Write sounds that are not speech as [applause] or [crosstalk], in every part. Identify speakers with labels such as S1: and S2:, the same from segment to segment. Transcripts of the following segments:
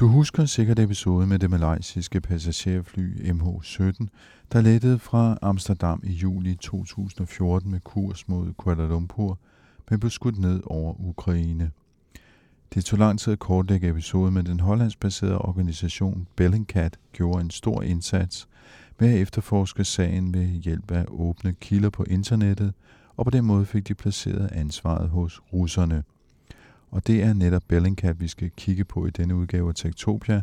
S1: Du husker sikkert episoden med det malaysiske passagerfly MH17, der lettede fra Amsterdam i juli 2014 med kurs mod Kuala Lumpur, men blev skudt ned over Ukraine. Det tog lang tid at kortlægge episoden, men den hollandsbaserede organisation Bellingcat gjorde en stor indsats med at efterforske sagen ved hjælp af åbne kilder på internettet, og på den måde fik de placeret ansvaret hos russerne – og det er netop Bellingcat, vi skal kigge på i denne udgave af Tektopia,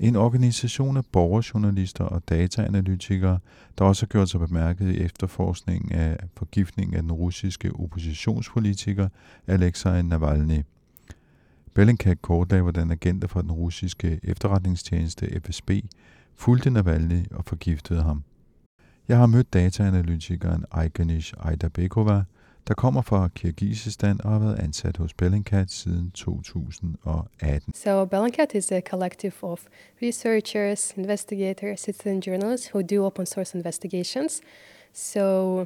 S1: en organisation af borgerjournalister og dataanalytikere, der også har gjort sig bemærket i efterforskningen af forgiftning af den russiske oppositionspolitiker Alexei Navalny. Bellingcat kortlagde, hvordan agenter fra den russiske efterretningstjeneste FSB fulgte Navalny og forgiftede ham. Jeg har mødt dataanalytikeren Aigenish Aidabekova, der kommer fra og har været ansat hos Bellingcat siden 2018.
S2: So Bellingcat is a collective of researchers, investigators, citizen journalists who do open source investigations. So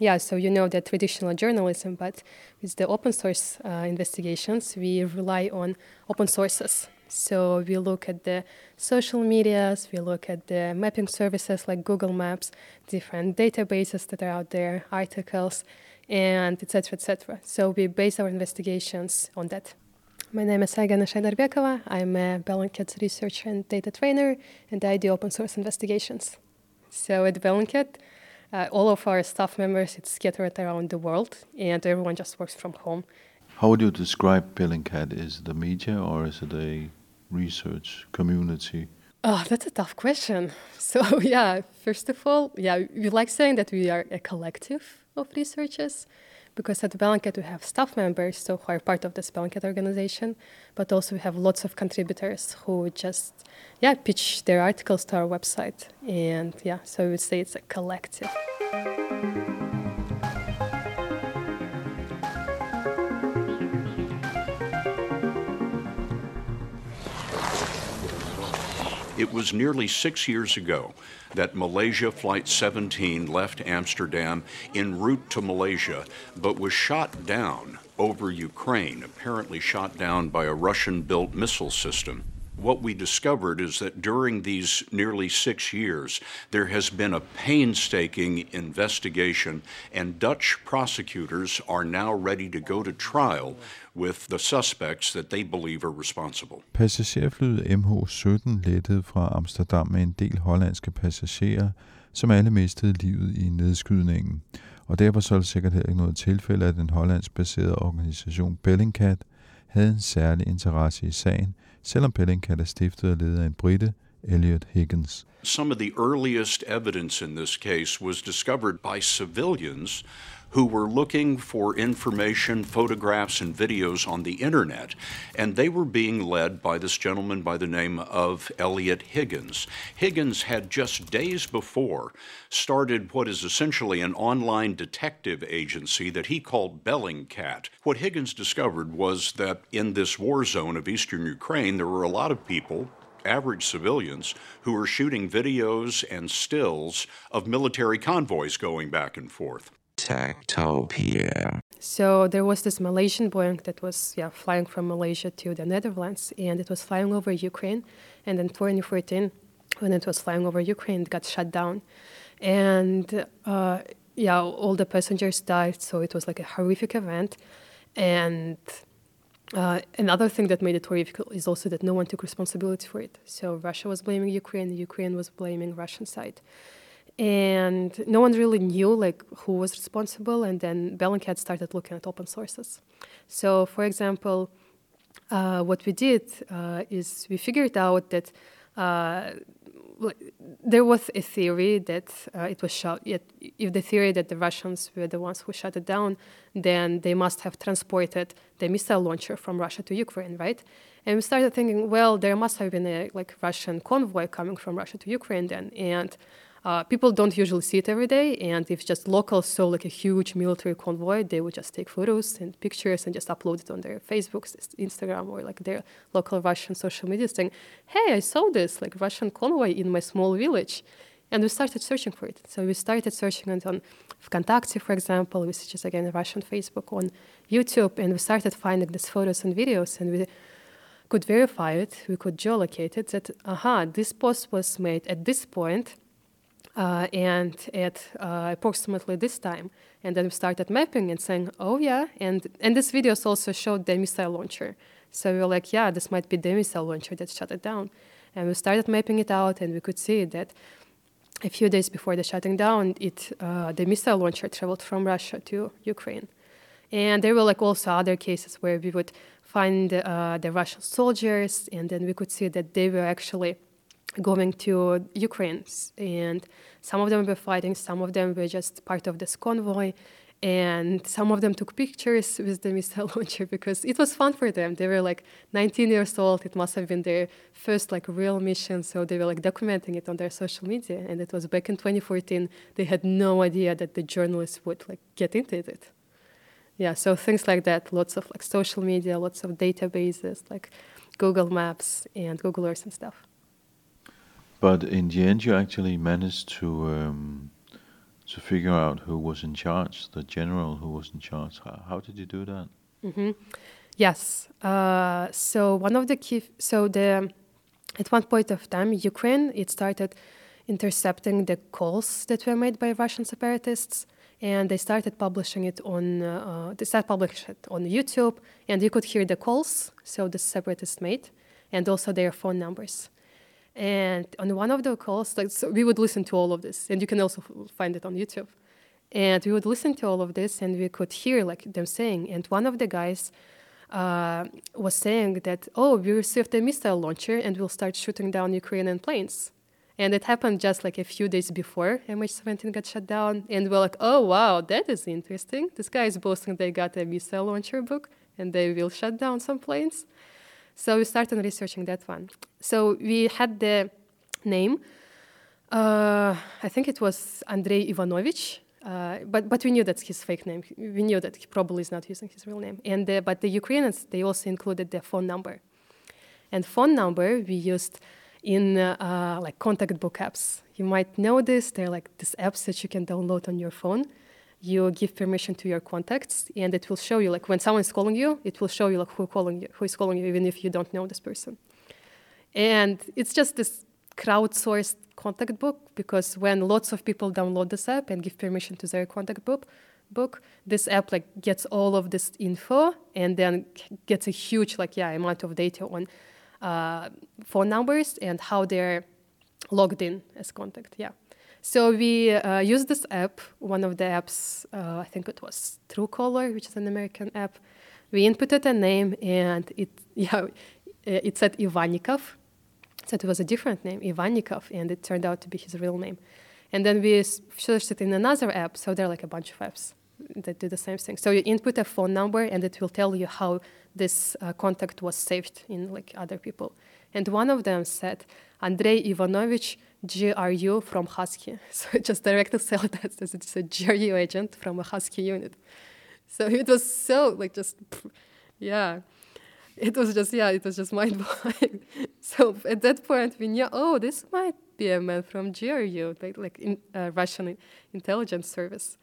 S2: yeah, so you know the traditional journalism, but with the open source uh, investigations, we rely on open sources. So we look at the social medias, we look at the mapping services like Google Maps, different databases that are out there, articles, and etc. etc. So we base our investigations on that. My name is Aiganysh Aidarbekova. I'm a Bellingcat researcher and data trainer, and I do open source investigations. So at Bellingcat, uh, all of our staff members it's scattered around the world, and everyone just works from home.
S1: How would you describe Bellingcat? Is it a media or is it a research community?
S2: Oh, that's a tough question. [laughs] So yeah, first of all, yeah, we like saying that we are a collective of researchers because at Bellingcat we have staff members so who are part of the Bellingcat organization, but also we have lots of contributors who just yeah pitch their articles to our website, and yeah, so I would say it's a collective.
S3: It was nearly six years ago that Malaysia Flight 17 left Amsterdam en route to Malaysia, but was shot down over Ukraine, apparently shot down by a Russian built missile system. What we discovered is that during these nearly six years, there has been a painstaking investigation, and Dutch prosecutors are now ready to go to trial with the suspects that they believe are responsible.
S1: Passagerflyet MH17 lettede fra Amsterdam med en del hollandske passagerer, som alle mistede livet i nedskydningen. Og derfor så er det sikkert heller ikke noget tilfælde, at den hollandsk baserede organisation Bellingcat havde en særlig interesse i sagen, selvom Bellingcat er stiftet og ledet af en brite, Elliot Higgins.
S3: Some of the earliest evidence in this case was discovered by civilians who were looking for information, photographs, and videos on the internet. And they were being led by this gentleman by the name of Eliot Higgins. Higgins had just days before started what is essentially an online detective agency that he called Bellingcat. What Higgins discovered was that in this war zone of eastern Ukraine, there were a lot of people average civilians who were shooting videos and stills of military convoys going back and forth.
S4: Techtopia.
S2: So there was this Malaysian Boeing that was yeah flying from Malaysia to the Netherlands, and it was flying over Ukraine. And in 2014, when it was flying over Ukraine, it got shut down, and uh, yeah, all the passengers died. So it was like a horrific event, and uh, another thing that made it horrific is also that no one took responsibility for it. So Russia was blaming Ukraine, Ukraine was blaming Russian side, and no one really knew like who was responsible. And then Bellingcat started looking at open sources. So, for example, uh, what we did uh, is we figured out that uh, there was a theory that uh, it was shot. Yet, if the theory that the Russians were the ones who shut it down, then they must have transported the missile launcher from Russia to Ukraine, right? And we started thinking, well, there must have been a like Russian convoy coming from Russia to Ukraine then, and uh, people don't usually see it every day, and if just locals saw like a huge military convoy, they would just take photos and pictures and just upload it on their Facebook, Instagram, or like their local Russian social media, saying, "Hey, I saw this like Russian convoy in my small village," and we started searching for it. So we started searching it on Vkontakte, for example, which is again Russian Facebook, on YouTube, and we started finding these photos and videos, and we could verify it, we could geolocate it, that, aha, this post was made at this point uh, and at uh, approximately this time. And then we started mapping and saying, oh yeah, and and this videos also showed the missile launcher. So we were like, yeah, this might be the missile launcher that shut it down. And we started mapping it out, and we could see that a few days before the shutting down, it uh, the missile launcher traveled from Russia to Ukraine. And there were like also other cases where we would find uh, the Russian soldiers, and then we could see that they were actually going to Ukraine. And some of them were fighting, some of them were just part of this convoy. And some of them took pictures with the missile [laughs] launcher because it was fun for them. They were like 19 years old. It must have been their first like real mission. So they were like documenting it on their social media. And it was back in 2014. They had no idea that the journalists would like get into it. Yeah, so things like that. Lots of like social media, lots of databases like Google Maps and Google Earth and stuff.
S1: But in the end, you actually managed to um, to figure out who was in charge, the general who was in charge. How, how did you do that?
S2: Mm-hmm. Yes. Uh, so one of the key. So the at one point of time, Ukraine it started intercepting the calls that were made by Russian separatists, and they started publishing it on. Uh, they started publishing it on YouTube, and you could hear the calls. So the separatists made, and also their phone numbers. And on one of the calls, like, so we would listen to all of this, and you can also find it on YouTube. And we would listen to all of this, and we could hear like them saying. And one of the guys uh, was saying that, "Oh, we received a missile launcher, and we'll start shooting down Ukrainian planes." And it happened just like a few days before MH17 got shut down. And we're like, "Oh, wow, that is interesting. This guy is boasting they got a missile launcher book, and they will shut down some planes." So we started researching that one. So we had the name. Uh, I think it was Andrei Ivanovich, uh, but but we knew that's his fake name. We knew that he probably is not using his real name. And uh, but the Ukrainians they also included their phone number, and phone number we used in uh, like contact book apps. You might know this. They're like these apps that you can download on your phone you give permission to your contacts and it will show you like when someone is calling you it will show you like who calling you who is calling you even if you don't know this person. And it's just this crowdsourced contact book because when lots of people download this app and give permission to their contact book book this app like gets all of this info and then gets a huge like yeah amount of data on uh, phone numbers and how they're logged in as contact yeah so we uh, used this app, one of the apps, uh, I think it was Truecaller, which is an American app. We inputted a name and it, [laughs] yeah, it said Ivannikov. So it was a different name, Ivannikov, and it turned out to be his real name. And then we searched it in another app, so there are like a bunch of apps that do the same thing. So you input a phone number and it will tell you how this uh, contact was saved in like other people. And one of them said, Andrei Ivanovich GRU from Husky. [laughs] So it just directly [laughs] said that as it's a GRU agent from a Husky unit. So it was so like just, [laughs] yeah. It was just, yeah, it was just mind blowing. so at that point, we knew, oh, this might be a man from GRU, like, like in, uh, Russian intelligence service.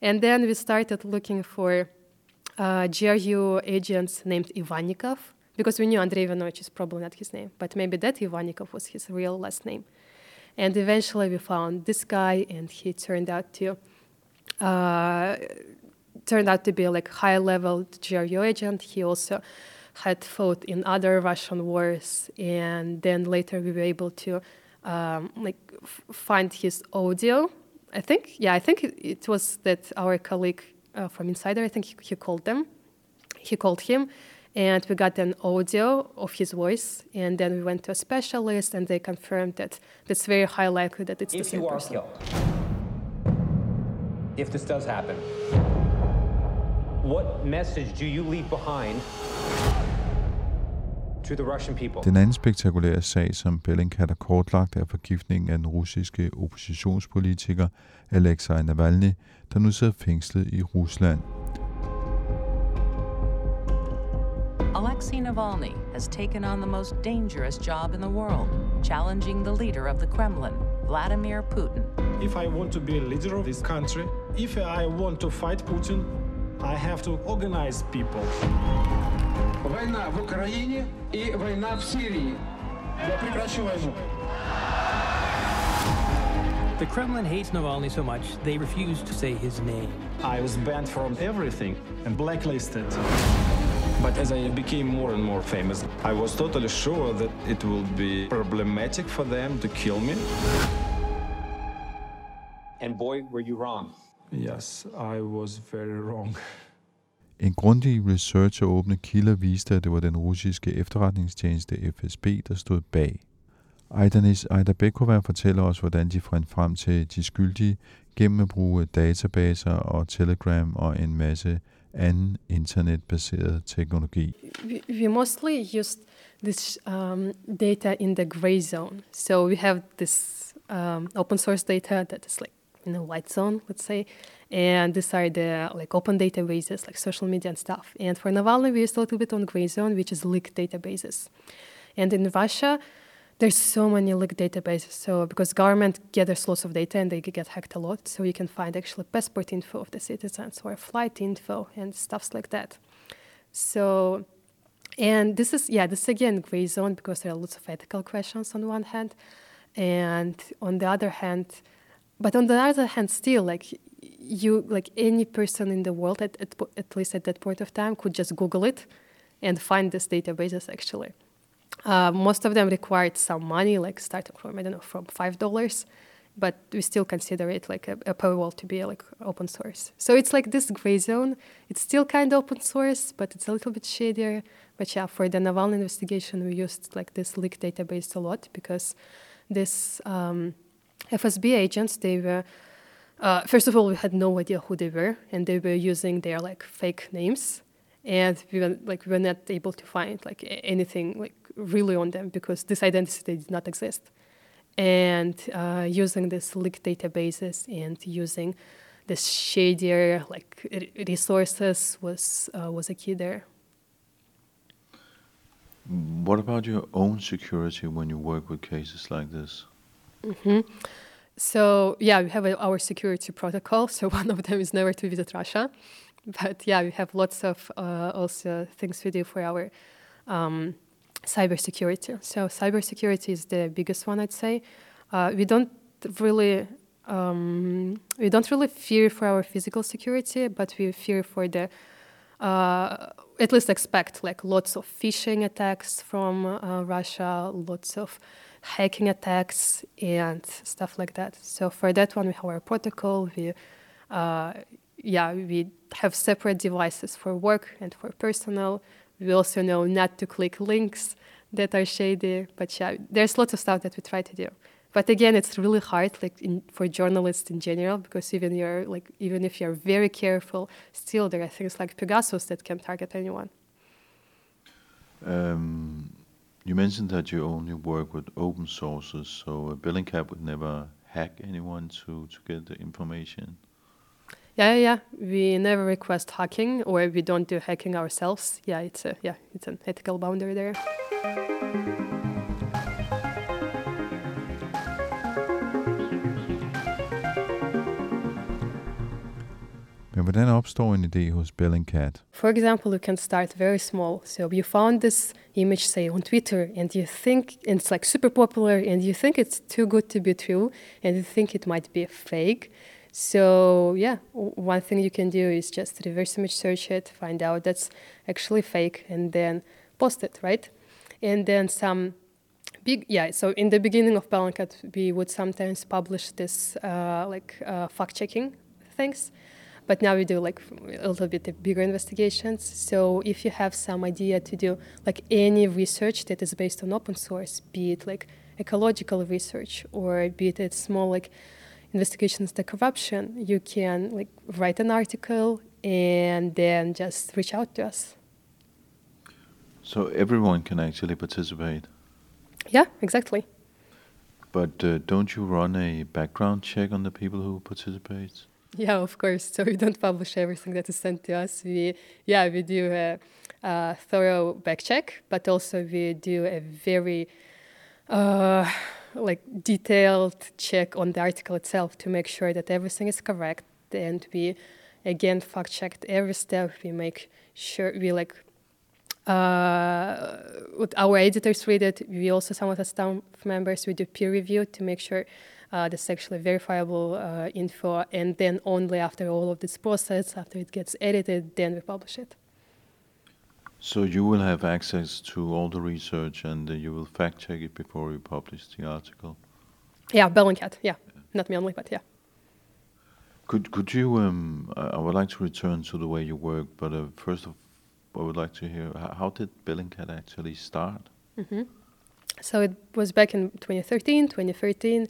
S2: And then we started looking for uh, GRU agents named Ivannikov, because we knew Andrei Ivanovich is probably not his name, but maybe that Ivannikov was his real last name. And eventually we found this guy, and he turned out to uh, turned out to be like high level GRU agent. He also had fought in other Russian wars, and then later we were able to um, like f- find his audio. I think, yeah, I think it, it was that our colleague uh, from Insider. I think he, he called them. He called him, and we got an audio of his voice. And then we went to a specialist, and they confirmed that it's very high likely that it's
S5: if
S2: the same
S5: you are
S2: person.
S5: killed, if this does happen, what message do you leave behind to the Russian people?
S1: Den anden spektakulære sag, som Bellingcat har kortlagt, er forgiftningen af den russiske oppositionspolitiker Alexei Navalny, der nu sidder fængslet i Rusland.
S6: Alexei Navalny has taken on the most dangerous job in the world, challenging the leader of the Kremlin, Vladimir Putin.
S7: If I want to be a leader of this country, if I want to fight Putin, I have to organize people.
S8: Война в Украине и война в Сирии. Я прекращу войну.
S9: The Kremlin hates Navalny so much, they refuse to say his name.
S7: I was banned from everything and blacklisted. But as I became more and more famous, I was totally sure that it will be problematic for them to kill me.
S5: And boy, were you wrong.
S7: Yes, I was very wrong.
S1: En grundig research og åbne kilder viste, at det var den russiske efterretningstjeneste FSB, der stod bag. Aidanis Aidabekova fortæller os, hvordan de fandt frem til de skyldige gennem at bruge databaser og Telegram og en masse anden internetbaseret teknologi.
S2: we, we mostly used this um, data in the gray zone. So we have this um, open source data that is like in the white zone, let's say, and these are the like open databases like social media and stuff. And for Navalny, we used a little bit on gray zone, which is leaked databases. And in Russia, there's so many leaked databases. So because government gathers lots of data and they get hacked a lot, so you can find actually passport info of the citizens or flight info and stuffs like that. So, and this is yeah, this is again gray zone because there are lots of ethical questions on one hand, and on the other hand, but on the other hand, still like you like any person in the world at at, at least at that point of time could just Google it and find these databases actually. Uh, most of them required some money, like starting from I don't know from five dollars, but we still consider it like a, a paywall to be like open source. So it's like this gray zone. It's still kind of open source, but it's a little bit shadier. But yeah, for the Navalny investigation, we used like this leak database a lot because this um, FSB agents they were. Uh, first of all, we had no idea who they were, and they were using their like fake names, and we were like we were not able to find like anything like really on them because this identity did not exist. And uh, using these leaked databases and using this shadier like resources was uh, was a key there.
S1: What about your own security when you work with cases like this?
S2: So yeah, we have a, our security protocol. So [laughs] one of them is never to visit Russia, but yeah, we have lots of uh, also things we do for our um, cybersecurity. So cybersecurity is the biggest one, I'd say. Uh, we don't really um, we don't really fear for our physical security, but we fear for the uh, at least expect like lots of phishing attacks from uh, Russia, lots of hacking attacks and stuff like that. So for that one, we have our protocol. We, uh, yeah, we have separate devices for work and for personal. We also know not to click links that are shady. But yeah, there's lots of stuff that we try to do. But again, it's really hard, like in, for journalists in general, because even you're like even if you're very careful, still there are things like Pegasus that can target anyone.
S1: Um, you mentioned that you only work with open sources, so Bellingcat would never hack anyone to, to get the information.
S2: Yeah, yeah, yeah. We never request hacking, or we don't do hacking ourselves. Yeah, it's a yeah, it's an ethical boundary there.
S1: Men hvordan opstår en idé hos Bellingcat?
S2: For example, you can start very small. So you found this image, say, on Twitter, and you think it's like super popular, and you think it's too good to be true, and you think it might be a fake. So yeah, one thing you can do is just reverse image search it, find out that's actually fake, and then post it, right? And then some big, yeah. So in the beginning of Bellingcat, we would sometimes publish this uh, like uh, fact checking things, but now we do like a little bit bigger investigations. So if you have some idea to do like any research that is based on open source, be it like ecological research or be it small like investigations into corruption, you can like write an article and then just reach out to us.
S1: So everyone can actually participate.
S2: Yeah, exactly.
S1: But uh, don't you run a background check on the people who participate?
S2: Yeah, of course. So [laughs] we don't publish everything that is sent to us. We, yeah, we do a, a thorough back check, but also we do a very uh, like detailed check on the article itself to make sure that everything is correct, and we again fact checked every step. We make sure we like uh, our editors read it. We also some of the staff members we do peer review to make sure uh, this actually verifiable uh, info, and then only after all of this process, after it gets edited, then we publish it.
S1: So you will have access to all the research, and uh, you will fact check it before you publish the article.
S2: Yeah, Bellingcat. Yeah, not me only, but yeah.
S1: Could could you? Um, I would like to return to the way you work, but uh, first of, I would like to hear how, how did Bellingcat actually start?
S2: Mm-hmm. So it was back in 2013, 2013.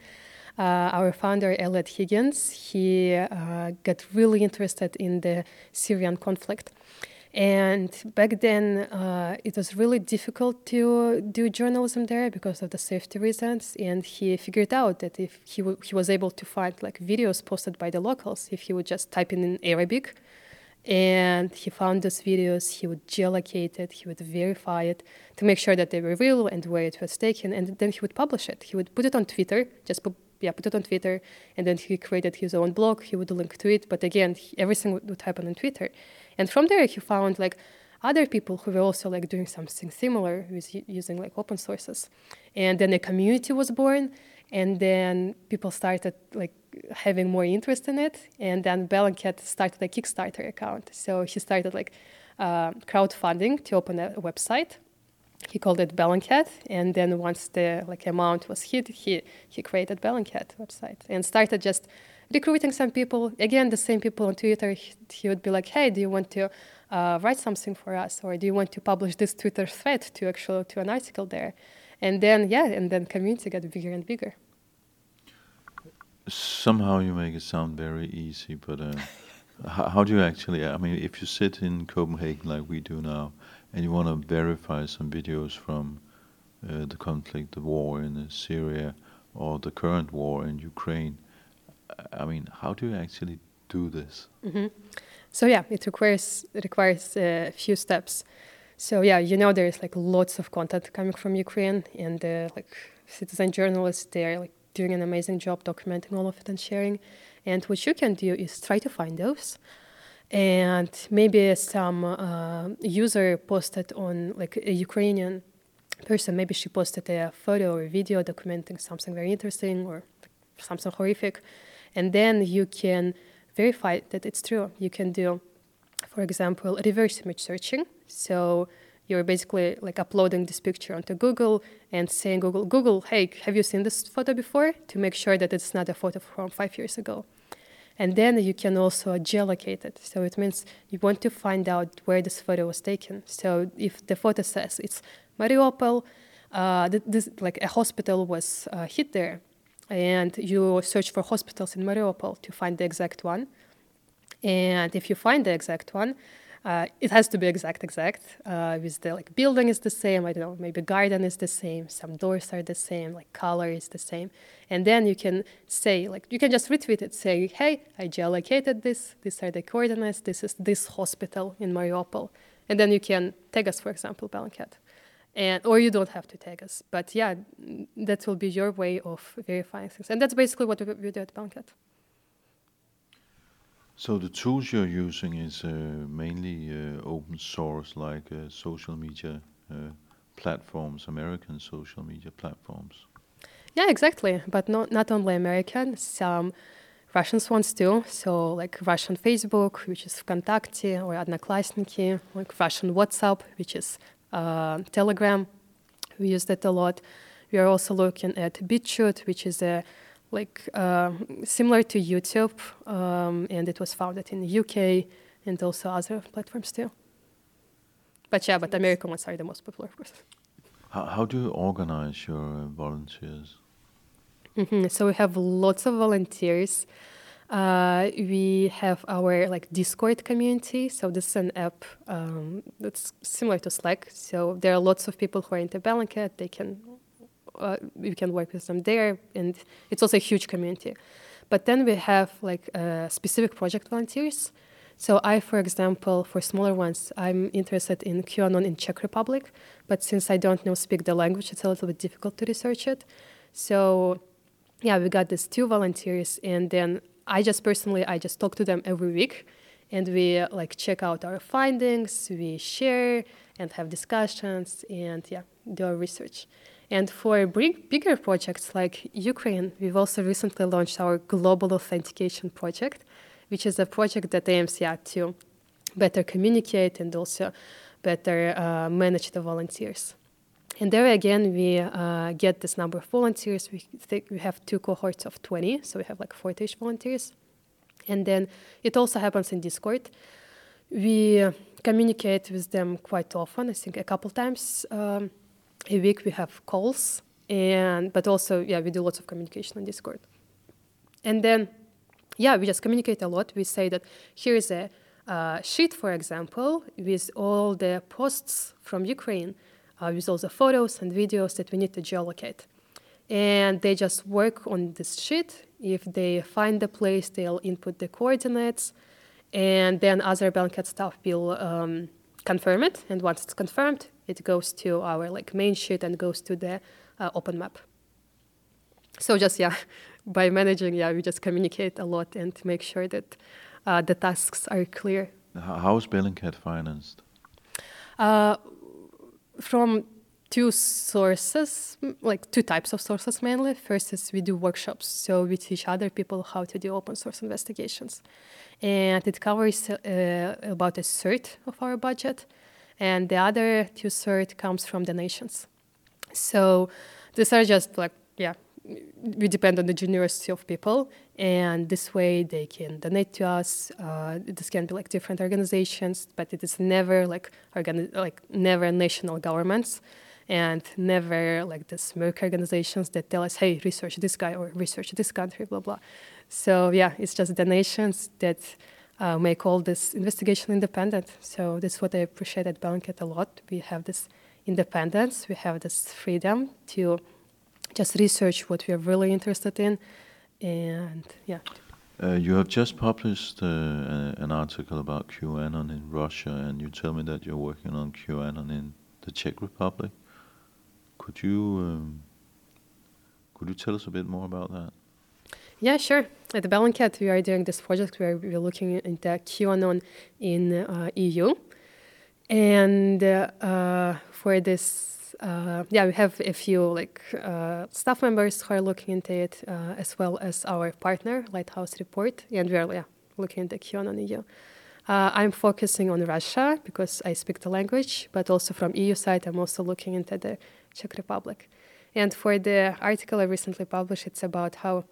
S2: Uh, our founder, Eliot Higgins, he uh, got really interested in the Syrian conflict. And back then, uh, it was really difficult to do journalism there because of the safety reasons. And he figured out that if he, w- he was able to find like videos posted by the locals, if he would just type in in Arabic, and he found those videos, he would geolocate it, he would verify it to make sure that they were real and where it was taken, and then he would publish it. He would put it on Twitter, just put yeah, put it on Twitter, and then he created his own blog. He would link to it, but again, he, everything would, would, happen on Twitter. And from there, he found like other people who were also like doing something similar with using like open sources, and then a community was born. And then people started like having more interest in it, and then Bellingcat started a Kickstarter account. So he started like uh, crowdfunding to open a, a website he called it Bellingcat, and then once the like amount was hit, he he created Bellingcat website and started just recruiting some people. Again, the same people on Twitter. He, he would be like, "Hey, do you want to uh, write something for us, or do you want to publish this Twitter thread to actually to an article there?" And then yeah, and then community got bigger and bigger.
S1: Somehow you make it sound very easy, but uh, [laughs] how, how do you actually? I mean, if you sit in Copenhagen like we do now and you want to verify some videos from uh, the conflict, the war in uh, Syria, or the current war in Ukraine, I mean, how do you actually do this?
S2: Mm-hmm. So yeah, it requires it requires a few steps. So yeah, you know, there's like lots of content coming from Ukraine, and uh, like citizen journalists, they're like doing an amazing job documenting all of it and sharing. And what you can do is try to find those and maybe some uh, user posted on like a Ukrainian person, maybe she posted a photo or a video documenting something very interesting or something horrific, and then you can verify that it's true. You can do, for example, reverse image searching. So you're basically like uploading this picture onto Google and saying Google, Google, hey, have you seen this photo before? To make sure that it's not a photo from five years ago. And then you can also geolocate it. So it means you want to find out where this photo was taken. So if the photo says it's Mariupol, uh, this, like a hospital was uh, hit there, and you search for hospitals in Mariupol to find the exact one. And if you find the exact one, uh, it has to be exact, exact. Uh, with the like building is the same. I don't know, maybe garden is the same. Some doors are the same. Like color is the same. And then you can say like you can just retweet it. Say, hey, I geolocated this. These are the coordinates. This is this hospital in Mariupol. And then you can tag us, for example, Bellingcat. And or you don't have to tag us. But yeah, that will be your way of verifying things. And that's basically what we do at Bellingcat.
S1: So the tools you're using is uh, mainly uh, open source, like uh, social media uh, platforms, American social media platforms.
S2: Yeah, exactly. But not not only American, some Russian ones too. So like Russian Facebook, which is VKontakte, or Odnoklassniki, like Russian WhatsApp, which is uh, Telegram. We use that a lot. We are also looking at BitChute, which is a like uh, similar to YouTube, um, and it was founded in the UK and also other platforms too. But yeah, but American ones are the most popular, of course.
S1: How, how do you organize your volunteers?
S2: hmm So we have lots of volunteers. Uh, we have our like Discord community. So this is an app um, that's similar to Slack. So there are lots of people who are into Bellingcat. They can uh, we can work with them there, and it's also a huge community. But then we have like uh, specific project volunteers. So I, for example, for smaller ones, I'm interested in QAnon in Czech Republic, but since I don't know speak the language, it's a little bit difficult to research it. So yeah, we got these two volunteers, and then I just personally I just talk to them every week, and we like check out our findings, we share and have discussions, and yeah, do our research. And for big, bigger projects like Ukraine, we've also recently launched our Global Authentication Project, which is a project that aims yeah, to better communicate and also better uh, manage the volunteers. And there again, we uh, get this number of volunteers. We think we have two cohorts of 20, so we have like 40 volunteers. And then it also happens in Discord. We communicate with them quite often, I think a couple times um, a week we have calls, and but also, yeah, we do lots of communication on Discord. And then, yeah, we just communicate a lot. We say that here is a uh, sheet, for example, with all the posts from Ukraine uh, with all the photos and videos that we need to geolocate. And they just work on this sheet. If they find the place, they'll input the coordinates, and then other Bellingcat staff will um, confirm it. And once it's confirmed, it goes to our like main sheet and goes to the uh, open map. So just yeah, [laughs] by managing, yeah, we just communicate a lot and make sure that uh, the tasks are clear.
S1: How is Bellingcat financed?
S2: Uh, from two sources, like two types of sources mainly. First is we do workshops, so we teach other people how to do open source investigations, and it covers uh, about a third of our budget, and the other two third comes from donations. So these are just like yeah, we depend on the generosity of people, and this way they can donate to us. Uh, this can be like different organizations, but it is never like organi- like never national governments, and never like the smoke organizations that tell us, "Hey, research this guy or research this country," blah blah. So yeah, it's just the nations that uh, make all this investigation independent. So that's what I appreciate at Bellingcat a lot. We have this independence, we have this freedom to just research what we are really interested in, and yeah.
S1: Uh, you have just published uh, an article about QAnon in Russia, and you tell me that you're working on QAnon in the Czech Republic. Could you um, could you tell us a bit more about that?
S2: Yeah, sure. At the Bellingcat, we are doing this project where we're looking into QAnon in uh, EU, and uh, uh, for this uh, yeah, we have a few like uh, staff members who are looking into it, uh, as well as our partner, Lighthouse Report, and we're yeah, looking into QAnon in EU. Uh, I'm focusing on Russia because I speak the language, but also from EU side, I'm also looking into the Czech Republic. And for the article I recently published, it's about how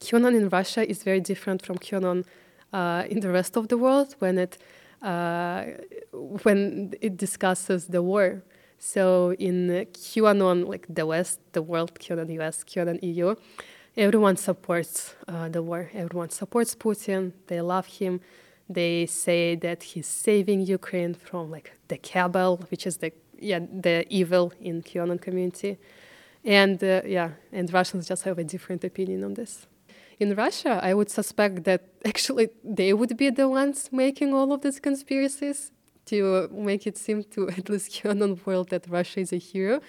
S2: QAnon in Russia is very different from QAnon uh, in the rest of the world when it uh, when it discusses the war so in QAnon, like the West, the world, QAnon US, QAnon EU, everyone supports uh, the war. Everyone supports Putin. They love him. They say that he's saving Ukraine from like the cabal, which is the yeah the evil in QAnon community. And uh, yeah, and Russians just have a different opinion on this. In Russia, I would suspect that [laughs] actually they would be the ones making all of these conspiracies to make it seem to [laughs] at least QAnon world that Russia is a hero.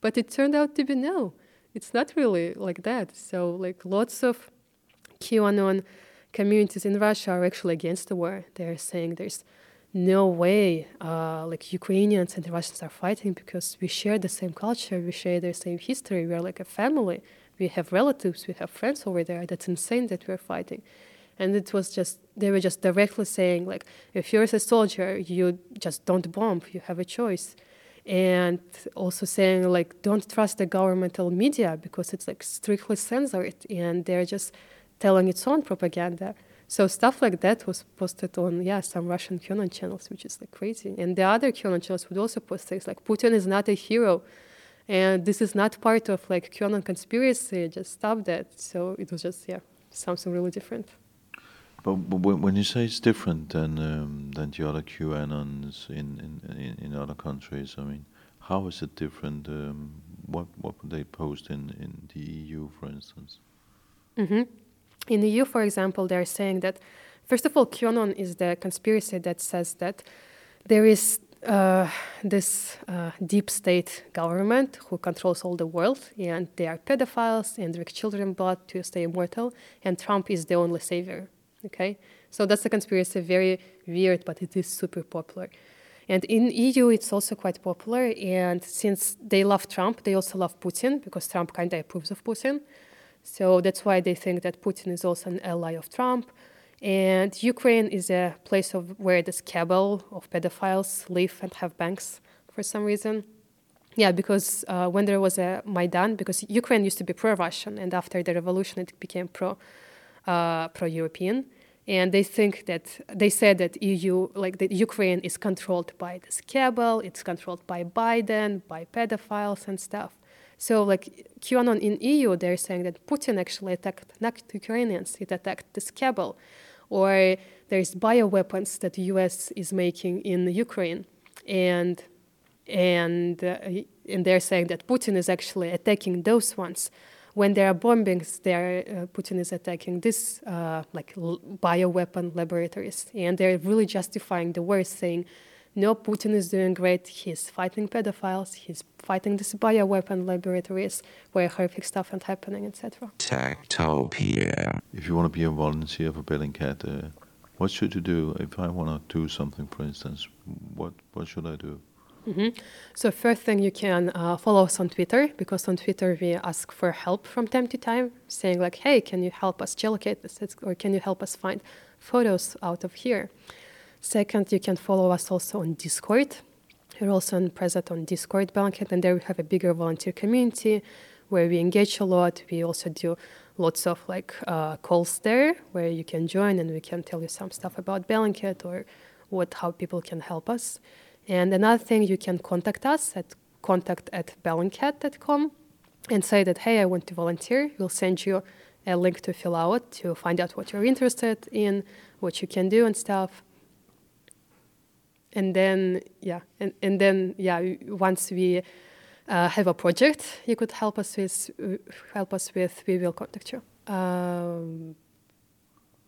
S2: But it turned out to be no. It's not really like that. So like lots of QAnon communities in Russia are actually against the war. They're saying there's no way uh, like Ukrainians and Russians are fighting because we share the same culture, we share the same history, we're like a family. We have relatives, we have friends over there. That's insane that we're fighting and it was just they were just directly saying like if you're a soldier you just don't bomb you have a choice and also saying like don't trust the governmental media because it's like strictly censored and they're just telling its own propaganda so stuff like that was posted on yeah some russian qanon channels which is like crazy and the other qanon channels would also post things like putin is not a hero and this is not part of like qanon conspiracy just stop that so it was just yeah something really different
S1: but, but when, you say it's different than um, than the other QAnons in, in, in, in other countries, I mean, how is it different? Um, what what would they post in, in the EU, for instance?
S2: Mm-hmm. In the EU, for example, they're saying that first of all, QAnon is the conspiracy that says that there is uh, this uh, deep state government who controls all the world, and they are pedophiles and drink children blood to stay immortal, and Trump is the only savior. Okay, so that's a conspiracy, very weird, but it is super popular. And in EU, it's also quite popular. And since they love Trump, they also love Putin because Trump kind of approves of Putin. So that's why they think that Putin is also an ally of Trump. And Ukraine is a place of where this cabal of pedophiles live and have banks for some reason. Yeah, because uh, when there was a Maidan, because Ukraine used to be pro-Russian, and after the revolution, it became pro uh, pro-European, and they think that they said that EU, like that Ukraine, is controlled by this cabal. It's controlled by Biden, by pedophiles and stuff. So, like QAnon in EU, they're saying that Putin actually attacked not Ukrainians; it attacked this cabal, or there's bioweapons that the U.S. is making in Ukraine, and and uh, and they're saying that Putin is actually attacking those ones when there are bombings, there uh, Putin is attacking this uh, like l- bioweapon laboratories, and they're really justifying the war, saying, "No, Putin is doing great. He's fighting pedophiles. He's fighting these bioweapon laboratories where horrific stuff is happening, etc."
S4: Techtopia.
S1: If you want to be a volunteer for Bellingcat, uh, what should you do? If I want to do something, for instance, what what should I do?
S2: Mm-hmm. So first thing you can uh, follow us on Twitter because on Twitter we ask for help from time to time, saying like, "Hey, can you help us geolocate this?" or "Can you help us find photos out of here?" Second, you can follow us also on Discord. We're also present on Discord Bellingcat, and there we have a bigger volunteer community where we engage a lot. We also do lots of like uh, calls there where you can join and we can tell you some stuff about Bellingcat or what how people can help us. And another thing, you can contact us at contact at bellingcat.com and say that, hey, I want to volunteer. We'll send you a link to fill out to find out what you're interested in, what you can do and stuff. And then, yeah, and, and then, yeah, once we uh, have a project you could help us with, help us with, we will contact you. Um,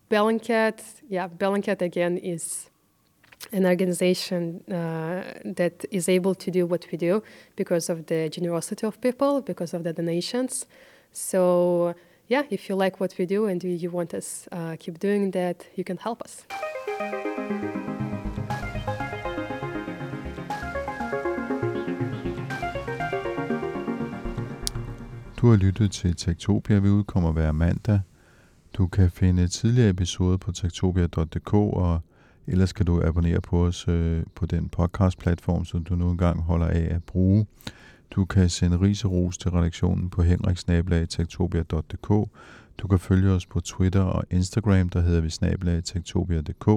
S2: Bellingcat, yeah, Bellingcat again is an organization uh, that is able to do what we do because of the generosity of people, because of the donations. So, yeah, if you like what we do and you want us uh, keep doing that, you can help us.
S1: Du har lyttet til Tektopia. Vi udkommer hver mandag. Du kan finde tidligere episoder på tektopia.dk og Ellers kan du abonnere på os øh, på den podcast-platform, som du nu engang holder af at bruge. Du kan sende ris og ros til redaktionen på henriksnabelagtektopia.dk. Du kan følge os på Twitter og Instagram, der hedder vi snabelagtektopia.dk.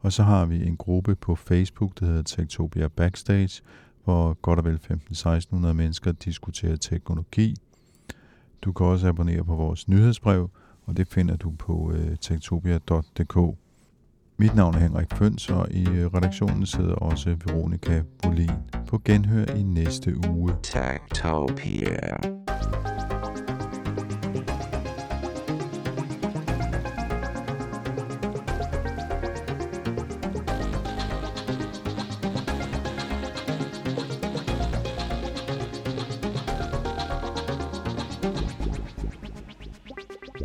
S1: Og så har vi en gruppe på Facebook, der hedder Tektopia Backstage, hvor godt og vel 15-1600 mennesker diskuterer teknologi. Du kan også abonnere på vores nyhedsbrev, og det finder du på øh, tektopia.dk. Mit navn er Henrik Føns, og i øh, redaktionen sidder også Veronika Bolin. På genhør i næste uge.
S4: Techtopia.